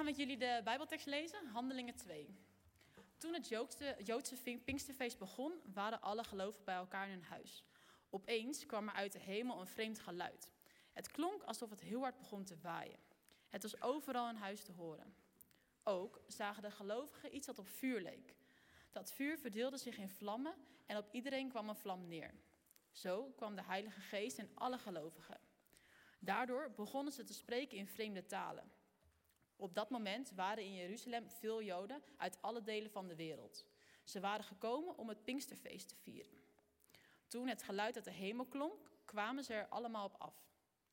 ga met jullie de Bijbeltekst lezen, Handelingen 2. Toen het Joodse, Joodse Pinksterfeest begon, waren alle gelovigen bij elkaar in hun huis. Opeens kwam er uit de hemel een vreemd geluid. Het klonk alsof het heel hard begon te waaien. Het was overal in huis te horen. Ook zagen de gelovigen iets dat op vuur leek. Dat vuur verdeelde zich in vlammen en op iedereen kwam een vlam neer. Zo kwam de Heilige Geest in alle gelovigen. Daardoor begonnen ze te spreken in vreemde talen. Op dat moment waren in Jeruzalem veel Joden uit alle delen van de wereld. Ze waren gekomen om het Pinksterfeest te vieren. Toen het geluid uit de hemel klonk, kwamen ze er allemaal op af.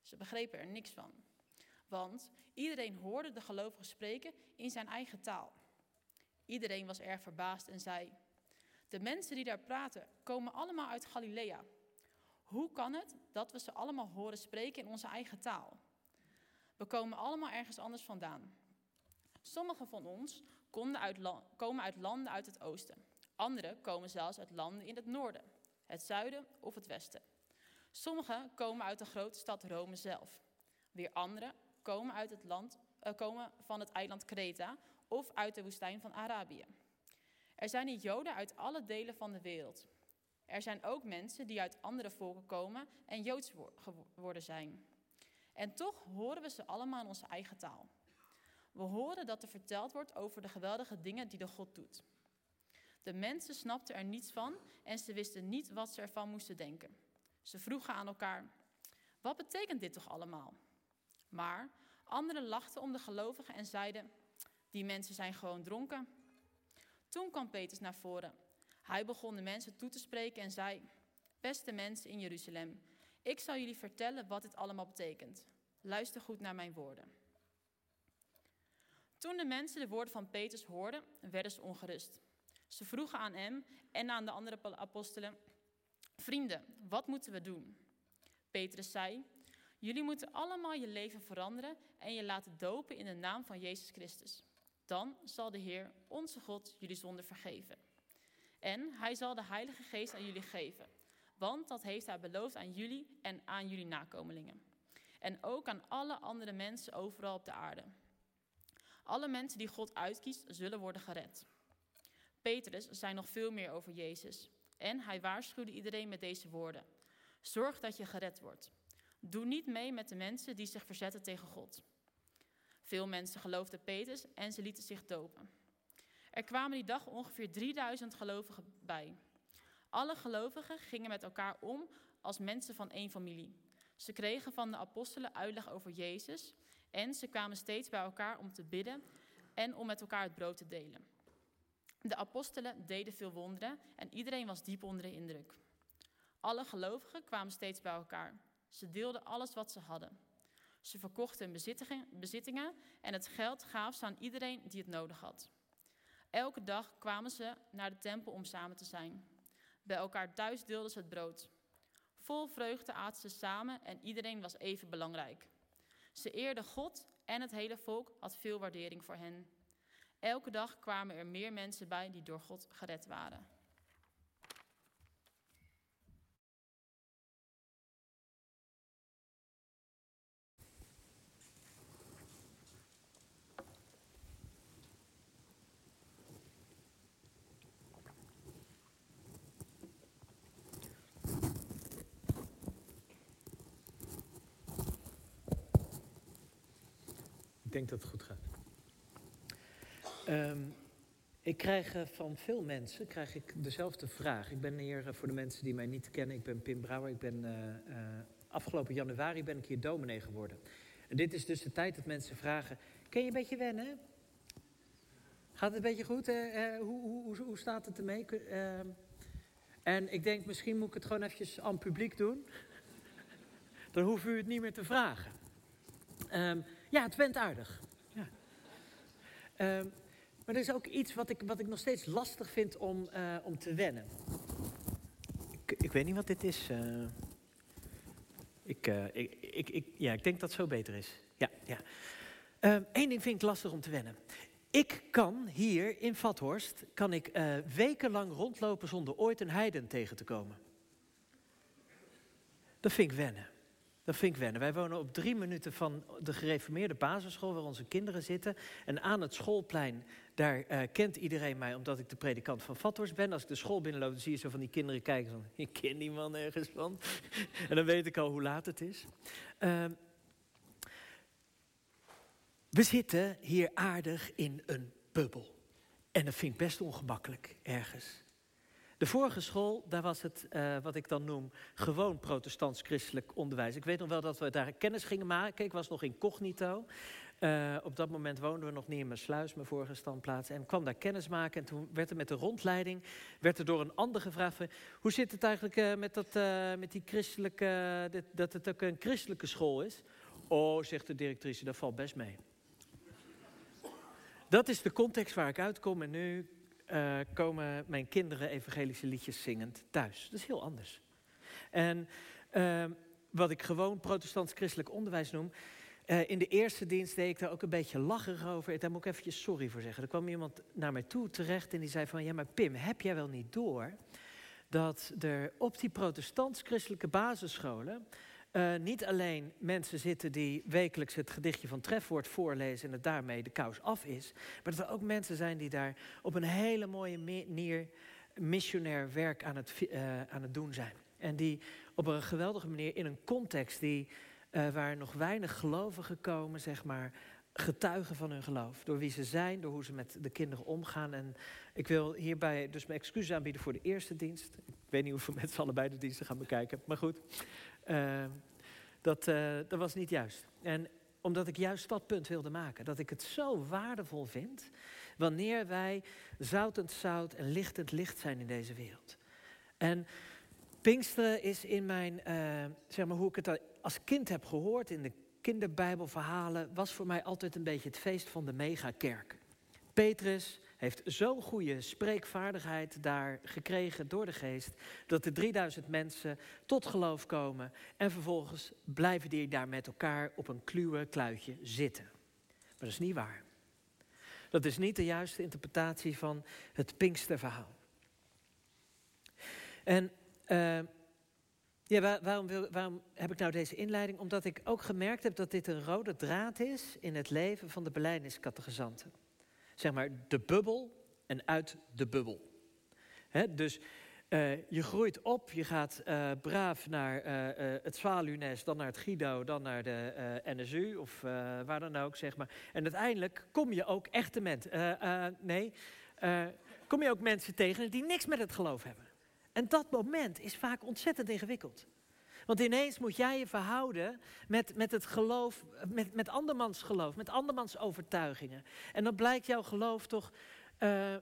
Ze begrepen er niks van. Want iedereen hoorde de gelovigen spreken in zijn eigen taal. Iedereen was erg verbaasd en zei: De mensen die daar praten komen allemaal uit Galilea. Hoe kan het dat we ze allemaal horen spreken in onze eigen taal? We komen allemaal ergens anders vandaan. Sommigen van ons uit komen uit landen uit het oosten. Anderen komen zelfs uit landen in het noorden, het zuiden of het westen. Sommigen komen uit de grote stad Rome zelf. Weer anderen komen, uit het land, uh, komen van het eiland Kreta of uit de woestijn van Arabië. Er zijn hier Joden uit alle delen van de wereld. Er zijn ook mensen die uit andere volken komen en Joods geworden zijn. En toch horen we ze allemaal in onze eigen taal. We horen dat er verteld wordt over de geweldige dingen die de God doet. De mensen snapten er niets van en ze wisten niet wat ze ervan moesten denken. Ze vroegen aan elkaar: Wat betekent dit toch allemaal? Maar anderen lachten om de gelovigen en zeiden: Die mensen zijn gewoon dronken. Toen kwam Petrus naar voren. Hij begon de mensen toe te spreken en zei: Beste mensen in Jeruzalem, ik zal jullie vertellen wat dit allemaal betekent. Luister goed naar mijn woorden. Toen de mensen de woorden van Petrus hoorden, werden ze ongerust. Ze vroegen aan hem en aan de andere apostelen: Vrienden, wat moeten we doen? Petrus zei: Jullie moeten allemaal je leven veranderen en je laten dopen in de naam van Jezus Christus. Dan zal de Heer, onze God, jullie zonde vergeven. En hij zal de Heilige Geest aan jullie geven, want dat heeft hij beloofd aan jullie en aan jullie nakomelingen. En ook aan alle andere mensen overal op de aarde. Alle mensen die God uitkiest, zullen worden gered. Petrus zei nog veel meer over Jezus. En hij waarschuwde iedereen met deze woorden: Zorg dat je gered wordt. Doe niet mee met de mensen die zich verzetten tegen God. Veel mensen geloofden Petrus en ze lieten zich dopen. Er kwamen die dag ongeveer 3000 gelovigen bij. Alle gelovigen gingen met elkaar om als mensen van één familie. Ze kregen van de apostelen uitleg over Jezus en ze kwamen steeds bij elkaar om te bidden en om met elkaar het brood te delen. De apostelen deden veel wonderen en iedereen was diep onder de indruk. Alle gelovigen kwamen steeds bij elkaar. Ze deelden alles wat ze hadden. Ze verkochten bezittingen en het geld gaven ze aan iedereen die het nodig had. Elke dag kwamen ze naar de tempel om samen te zijn. Bij elkaar thuis deelden ze het brood. Vol vreugde aten ze samen en iedereen was even belangrijk. Ze eerden God en het hele volk had veel waardering voor hen. Elke dag kwamen er meer mensen bij die door God gered waren. Denk dat het goed gaat. Um, ik krijg eh, van veel mensen krijg ik dezelfde vraag. Ik ben hier, eh, voor de mensen die mij niet kennen, ik ben Pim Brouwer. Ik ben, uh, afgelopen januari ben ik hier dominee geworden. En dit is dus de tijd dat mensen vragen, ken je een beetje wennen? Gaat het een beetje goed? hoe, hoe, hoe, staat het ermee? Ehm, en ik denk, misschien moet ik het gewoon eventjes aan publiek doen. Dan hoeft u het niet meer te vragen. Um, ja, het went aardig. Ja. Um, maar er is ook iets wat ik, wat ik nog steeds lastig vind om, uh, om te wennen. Ik, ik, weet niet wat dit is. Ik, uh, ik, ik, ik, ja, ik denk dat het zo beter is. Ja, ja. Eén ehm, ding vind ik lastig om te wennen. Ik kan hier in Vathorst kan ik, wekenlang rondlopen zonder ooit een heiden tegen te komen. Dat vind ik wennen. Dat vind ik wennen. Wij wonen op drie minuten van de gereformeerde basisschool waar onze kinderen zitten. En aan het schoolplein, daar uh, kent iedereen mij omdat ik de predikant van Vathorst ben. Als ik de school binnenloop, dan zie je zo van die kinderen kijken van... Ik ken die man ergens van. en dan weet ik al hoe laat het is. Uh, we zitten hier aardig in een bubbel. En dat vind ik best ongemakkelijk ergens. De vorige school, daar was het uh, wat ik dan noem gewoon protestants-christelijk onderwijs. Ik weet nog wel dat we daar kennis gingen maken. Ik was nog incognito. Uh, op dat moment woonden we nog niet in mijn sluis, mijn vorige standplaats. En kwam daar kennis maken. En toen werd er met de rondleiding, werd er door een ander gevraagd... hoe zit het eigenlijk uh, met, dat, met die christelijke, dat het ook een christelijke school is? Oh, zegt de directrice, dat valt best mee. Dat is de context waar ik uitkom en nu uh, komen mijn kinderen evangelische liedjes zingend thuis. Dat is heel anders. En uh, wat ik gewoon protestants-christelijk onderwijs noem. Uh, in de eerste dienst deed ik daar ook een beetje lacherig over. Daar moet ik eventjes sorry voor zeggen. Er kwam iemand naar mij toe terecht en die zei van... ja, maar Pim, heb jij wel niet door dat er op die protestants-christelijke basisscholen... Uh, niet alleen mensen zitten die wekelijks het gedichtje van trefwoord voorlezen en het daarmee de kous af is, maar dat er ook mensen zijn die daar op een hele mooie manier missionair werk aan het, uh, aan het doen zijn. En die op een geweldige manier in een context die, uh, waar nog weinig gelovigen komen, zeg maar, getuigen van hun geloof. Door wie ze zijn, door hoe ze met de kinderen omgaan. En ik wil hierbij dus mijn excuses aanbieden voor de eerste dienst. Ik weet niet hoeveel mensen allebei de diensten gaan bekijken, maar goed. Uh, dat, uh, dat was niet juist. En omdat ik juist dat punt wilde maken. Dat ik het zo waardevol vind wanneer wij zoutend zout en lichtend licht zijn in deze wereld. En Pinksteren is in mijn, uh, zeg maar hoe ik het als kind heb gehoord in de kinderbijbelverhalen, was voor mij altijd een beetje het feest van de megakerk. Petrus, heeft zo'n goede spreekvaardigheid daar gekregen door de geest, dat de 3000 mensen tot geloof komen en vervolgens blijven die daar met elkaar op een kluwe kluitje zitten. Maar dat is niet waar. Dat is niet de juiste interpretatie van het Pinksterverhaal. En uh, ja, waarom, wil, waarom, heb ik nou deze inleiding? Omdat ik ook gemerkt heb dat dit een rode draad is in het leven van de beleidingskattegezanten zeg maar de bubbel en uit de bubbel. dus uh, je groeit op, je gaat uh, braaf naar uh, het Zwaluwnest, dan naar het Guido, dan naar de NSU of waar dan ook, zeg maar. En uiteindelijk kom je ook echte mensen, nee, kom je ook mensen tegen die niks met het geloof hebben. En dat moment is vaak ontzettend ingewikkeld. Want ineens moet jij je verhouden met, met het geloof, met, met andermans geloof, met andermans overtuigingen. En dan blijkt jouw geloof toch, uh,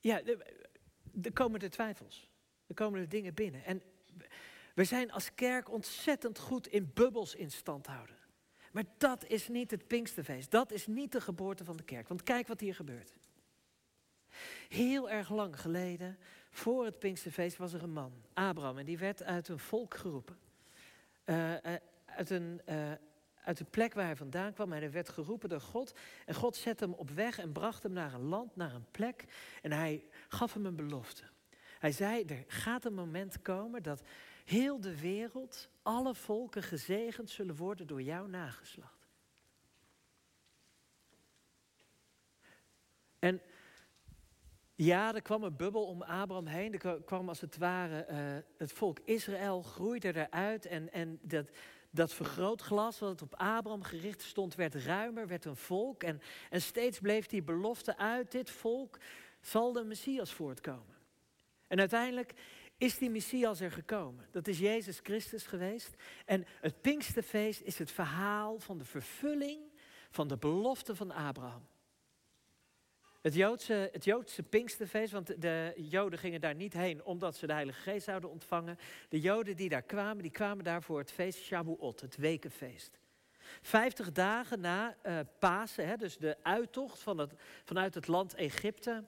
ja, er komen de twijfels. Er komen de dingen binnen. En we zijn als kerk ontzettend goed in bubbels in stand houden. Maar dat is niet het Pinksterfeest. Dat is niet de geboorte van de kerk. Want kijk wat hier gebeurt. Heel erg lang geleden voor het Pinksterfeest was er een man, Abraham, en die werd uit een volk geroepen. Uh, uh, uit, een, uh, uit de plek waar hij vandaan kwam. En hij werd geroepen door God. En God zette hem op weg en bracht hem naar een land, naar een plek. En hij gaf hem een belofte. Hij zei, er gaat een moment komen dat heel de wereld, alle volken gezegend zullen worden door jouw nageslacht. En ja, er kwam een bubbel om Abraham heen. Er kwam als het ware uh, het volk Israël groeide eruit. En, en dat, dat vergrootglas wat op Abraham gericht stond, werd ruimer, werd een volk. En, en steeds bleef die belofte uit dit volk zal de Messias voortkomen. En uiteindelijk is die Messias er gekomen. Dat is Jezus Christus geweest. En het Pinksterfeest is het verhaal van de vervulling van de belofte van Abraham. Het Joodse, het Joodse Pinksterfeest, want de Joden gingen daar niet heen omdat ze de Heilige Geest zouden ontvangen. De Joden die daar kwamen, die kwamen daar voor het feest Shavuot, het wekenfeest. Vijftig dagen na uh, Pasen, hè, dus de uittocht van het, vanuit het land Egypte.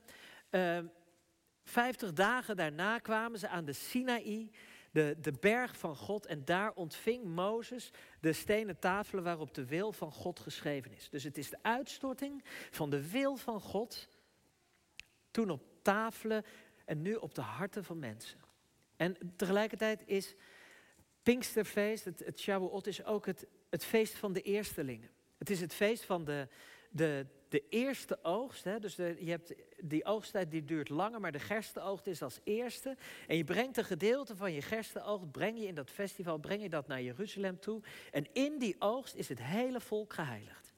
Uh, vijftig dagen daarna kwamen ze aan de Sinaï, de, de berg van God. En daar ontving Mozes de stenen tafelen waarop de wil van God geschreven is. Dus het is de uitstorting van de wil van God. Toen op tafelen en nu op de harten van mensen. En tegelijkertijd is Pinksterfeest, het, het Shavuot, is ook het, het feest van de eerstelingen. Het is het feest van de, de, de eerste oogst. Hè? Dus je hebt, die oogsttijd die duurt langer, maar de gerstenoogst is als eerste. En je brengt een gedeelte van je gerstenoogst, breng je in dat festival, breng je dat naar Jeruzalem toe. En in die oogst is het hele volk geheiligd.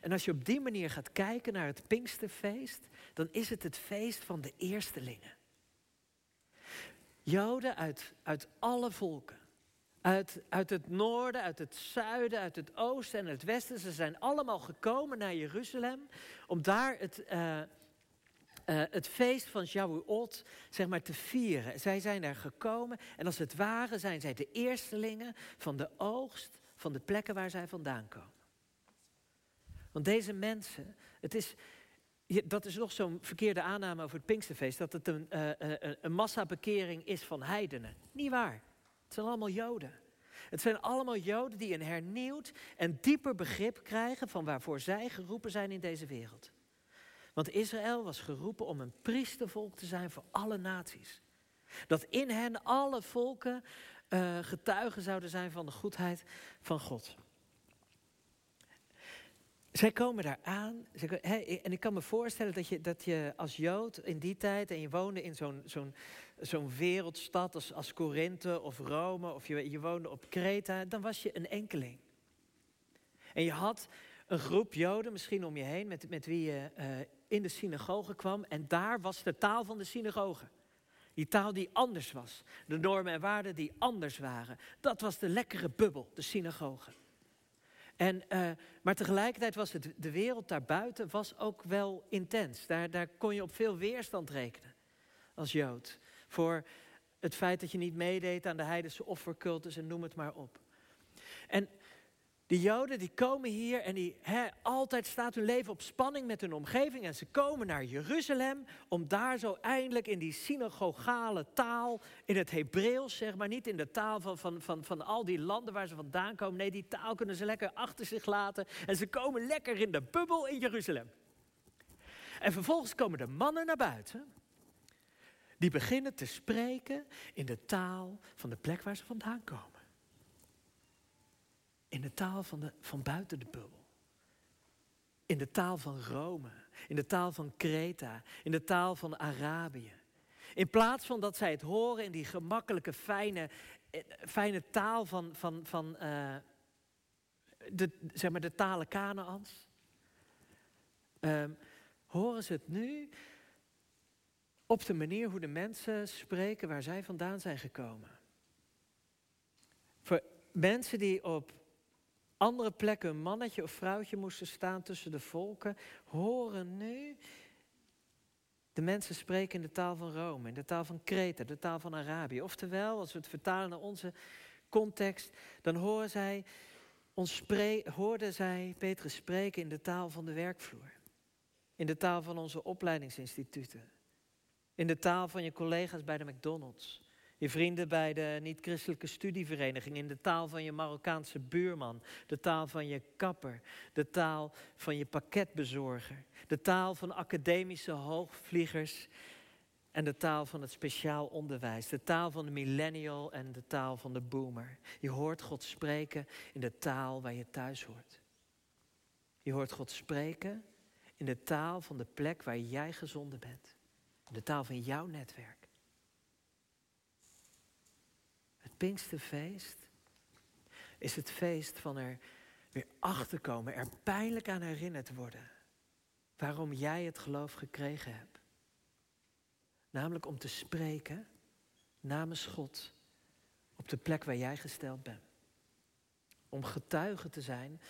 En als je op die manier gaat kijken naar het Pinksterfeest, dan is het het feest van de eerstelingen. Joden uit, uit alle volken. Uit, uit het noorden, uit het zuiden, uit het oosten en het westen. Ze zijn allemaal gekomen naar Jeruzalem om daar het, uh, uh, het feest van Shavuot zeg maar, te vieren. Zij zijn daar gekomen en als het ware zijn zij de eerstelingen van de oogst van de plekken waar zij vandaan komen. Want deze mensen, het is, dat is nog zo'n verkeerde aanname over het Pinksterfeest, dat het een, uh, een massabekering is van heidenen. Niet waar. Het zijn allemaal Joden. Het zijn allemaal Joden die een hernieuwd en dieper begrip krijgen van waarvoor zij geroepen zijn in deze wereld. Want Israël was geroepen om een priestervolk te zijn voor alle naties. Dat in hen alle volken uh, getuigen zouden zijn van de goedheid van God. Zij komen daar aan. En ik kan me voorstellen dat je, dat je als Jood in die tijd. en je woonde in zo'n zo'n zo'n wereldstad als, als Korinthe of Rome. of je, je woonde op Kreta. dan was je een enkeling. En je had een groep Joden misschien om je heen. met, met wie je uh, in de synagoge kwam. En daar was de taal van de synagoge. Die taal die anders was. De normen en waarden die anders waren. Dat was de lekkere bubbel, de synagoge. En, uh, maar tegelijkertijd was het, de wereld daarbuiten was ook wel intens. Daar, daar kon je op veel weerstand rekenen als Jood. Voor het feit dat je niet meedeed aan de heidense offercultus en noem het maar op. En de Joden die komen hier en die altijd staat hun leven op spanning met hun omgeving. En ze komen naar Jeruzalem om daar zo eindelijk in die synagogale taal, in het Hebreeuws zeg maar, niet in de taal van, van, van, van al die landen waar ze vandaan komen. Nee, die taal kunnen ze lekker achter zich laten. En ze komen lekker in de bubbel in Jeruzalem. En vervolgens komen de mannen naar buiten. Die beginnen te spreken in de taal van de plek waar ze vandaan komen. In de taal van, de, van buiten de bubbel. In de taal van Rome. In de taal van Kreta. In de taal van Arabië. In plaats van dat zij het horen in die gemakkelijke, fijne, eh, fijne taal van, van, van uh, de, zeg maar de talen Kanaans. Um, horen ze het nu op de manier hoe de mensen spreken waar zij vandaan zijn gekomen. Voor mensen die op andere plekken een mannetje of vrouwtje moesten staan tussen de volken, horen nu de mensen spreken in de taal van Rome, in de taal van Kreta, de taal van Arabië. Oftewel, als we het vertalen naar onze context, dan horen zij, ons hoorden zij Petrus spreken in de taal van de werkvloer. In de taal van onze opleidingsinstituten. In de taal van je collega's bij de McDonald's. Je vrienden bij de niet-christelijke studievereniging, in de taal van je Marokkaanse buurman, de taal van je kapper, de taal van je pakketbezorger, de taal van academische hoogvliegers. En de taal van het speciaal onderwijs, de taal van de millennial en de taal van de boomer. Je hoort God spreken in de taal waar je thuis hoort. Je hoort God spreken in de taal van de plek waar jij gezonden bent, de taal van jouw netwerk. Pinksterfeest is het feest van er weer achter komen, er pijnlijk aan herinnerd worden waarom jij het geloof gekregen hebt. Namelijk om te spreken namens God op de plek waar jij gesteld bent. Om getuige te zijn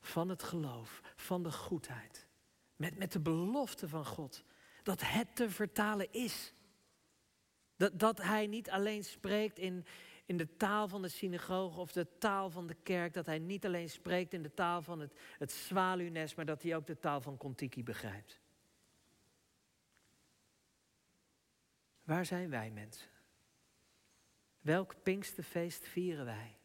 van het geloof, van de goedheid. Met, met de belofte van God dat het te vertalen is. Dat, dat Hij niet alleen spreekt in, in de taal van de synagoge of de taal van de kerk. Dat hij niet alleen spreekt in de taal van het, het zwaluwnest, maar dat hij ook de taal van Kontiki begrijpt. Waar zijn wij mensen? Welk Pinksterfeest vieren wij?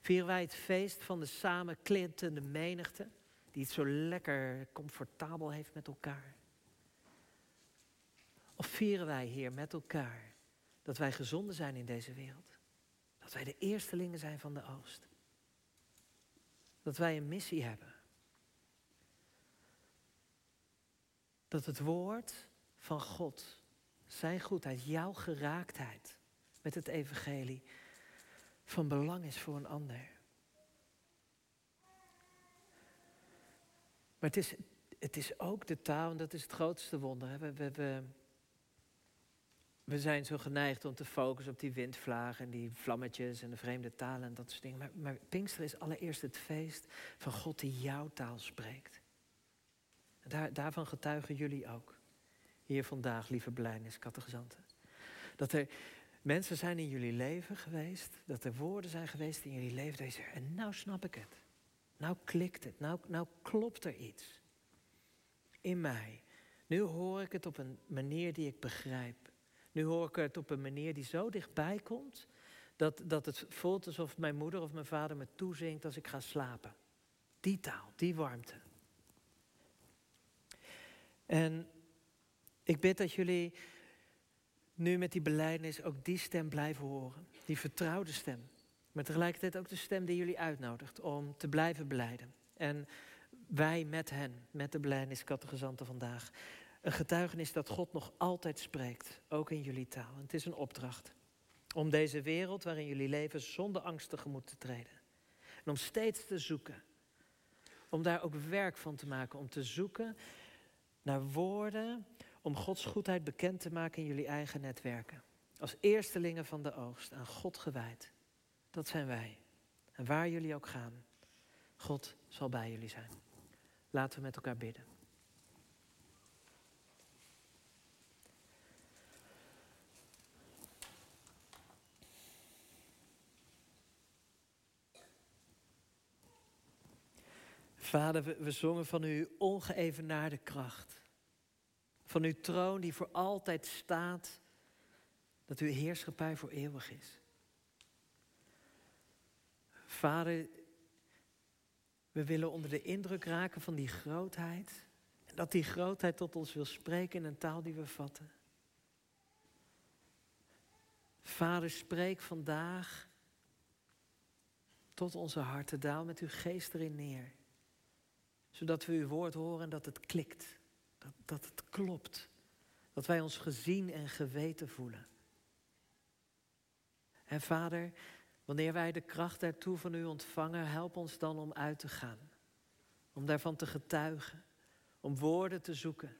Vieren wij het feest van de samenklintende menigte, die het zo lekker comfortabel heeft met elkaar? Of vieren wij hier met elkaar dat wij gezonden zijn in deze wereld? Dat wij de eerstelingen zijn van de oogst. Dat wij een missie hebben. Dat het woord van God, zijn goedheid, jouw geraaktheid met het evangelie van belang is voor een ander. Maar het is, het is ook de taal, en dat is het grootste wonder. We, we, we, we zijn zo geneigd om te focussen op die windvlagen en die vlammetjes en de vreemde talen en dat soort dingen. Maar, maar Pinkster is allereerst het feest van God die jouw taal spreekt. Daar, daarvan getuigen jullie ook. Hier vandaag, lieve blijniskattegezanten. Dat er mensen zijn in jullie leven geweest, dat er woorden zijn geweest in jullie leven. En nou snap ik het. Nou klikt het, nou, nou klopt er iets in mij. Nu hoor ik het op een manier die ik begrijp. Nu hoor ik het op een manier die zo dichtbij komt, dat, dat het voelt alsof mijn moeder of mijn vader me toezingt als ik ga slapen. Die taal, die warmte. En ik bid dat jullie nu met die beleidnis ook die stem blijven horen. Die vertrouwde stem. Maar tegelijkertijd ook de stem die jullie uitnodigt om te blijven beleiden. En wij met hen, met de beleidniskattegezanten vandaag. Een getuigenis dat God nog altijd spreekt, ook in jullie taal. En het is een opdracht om deze wereld waarin jullie leven zonder angst tegemoet te treden. En om steeds te zoeken. Om daar ook werk van te maken. Om te zoeken naar woorden om Gods goedheid bekend te maken in jullie eigen netwerken. Als eerstelingen van de oogst, aan God gewijd. Dat zijn wij. En waar jullie ook gaan, God zal bij jullie zijn. Laten we met elkaar bidden. Vader, we, zongen van uw ongeëvenaarde kracht. Van uw troon die voor altijd staat. Dat uw heerschappij voor eeuwig is. Vader, we willen onder de indruk raken van die grootheid. En dat die grootheid tot ons wil spreken in een taal die we vatten. Vader, spreek vandaag tot onze harten. Daal met uw geest erin neer. Zodat we uw woord horen en dat het klikt. Dat, dat het klopt. Dat wij ons gezien en geweten voelen. En Vader, wanneer wij de kracht daartoe van u ontvangen, help ons dan om uit te gaan. Om daarvan te getuigen. Om woorden te zoeken.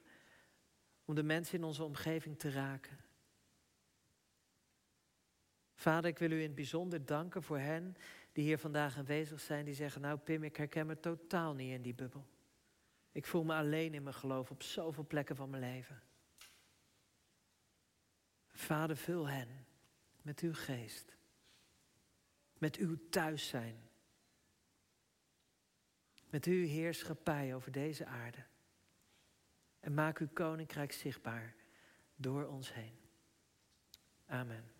Om de mensen in onze omgeving te raken. Vader, ik wil u in het bijzonder danken voor hen die hier vandaag aanwezig zijn, die zeggen, nou Pim, ik herken me totaal niet in die bubbel. Ik voel me alleen in mijn geloof op zoveel plekken van mijn leven. Vader, vul hen met uw geest. Met uw thuis zijn. Met uw heerschappij over deze aarde. En maak uw koninkrijk zichtbaar door ons heen. Amen.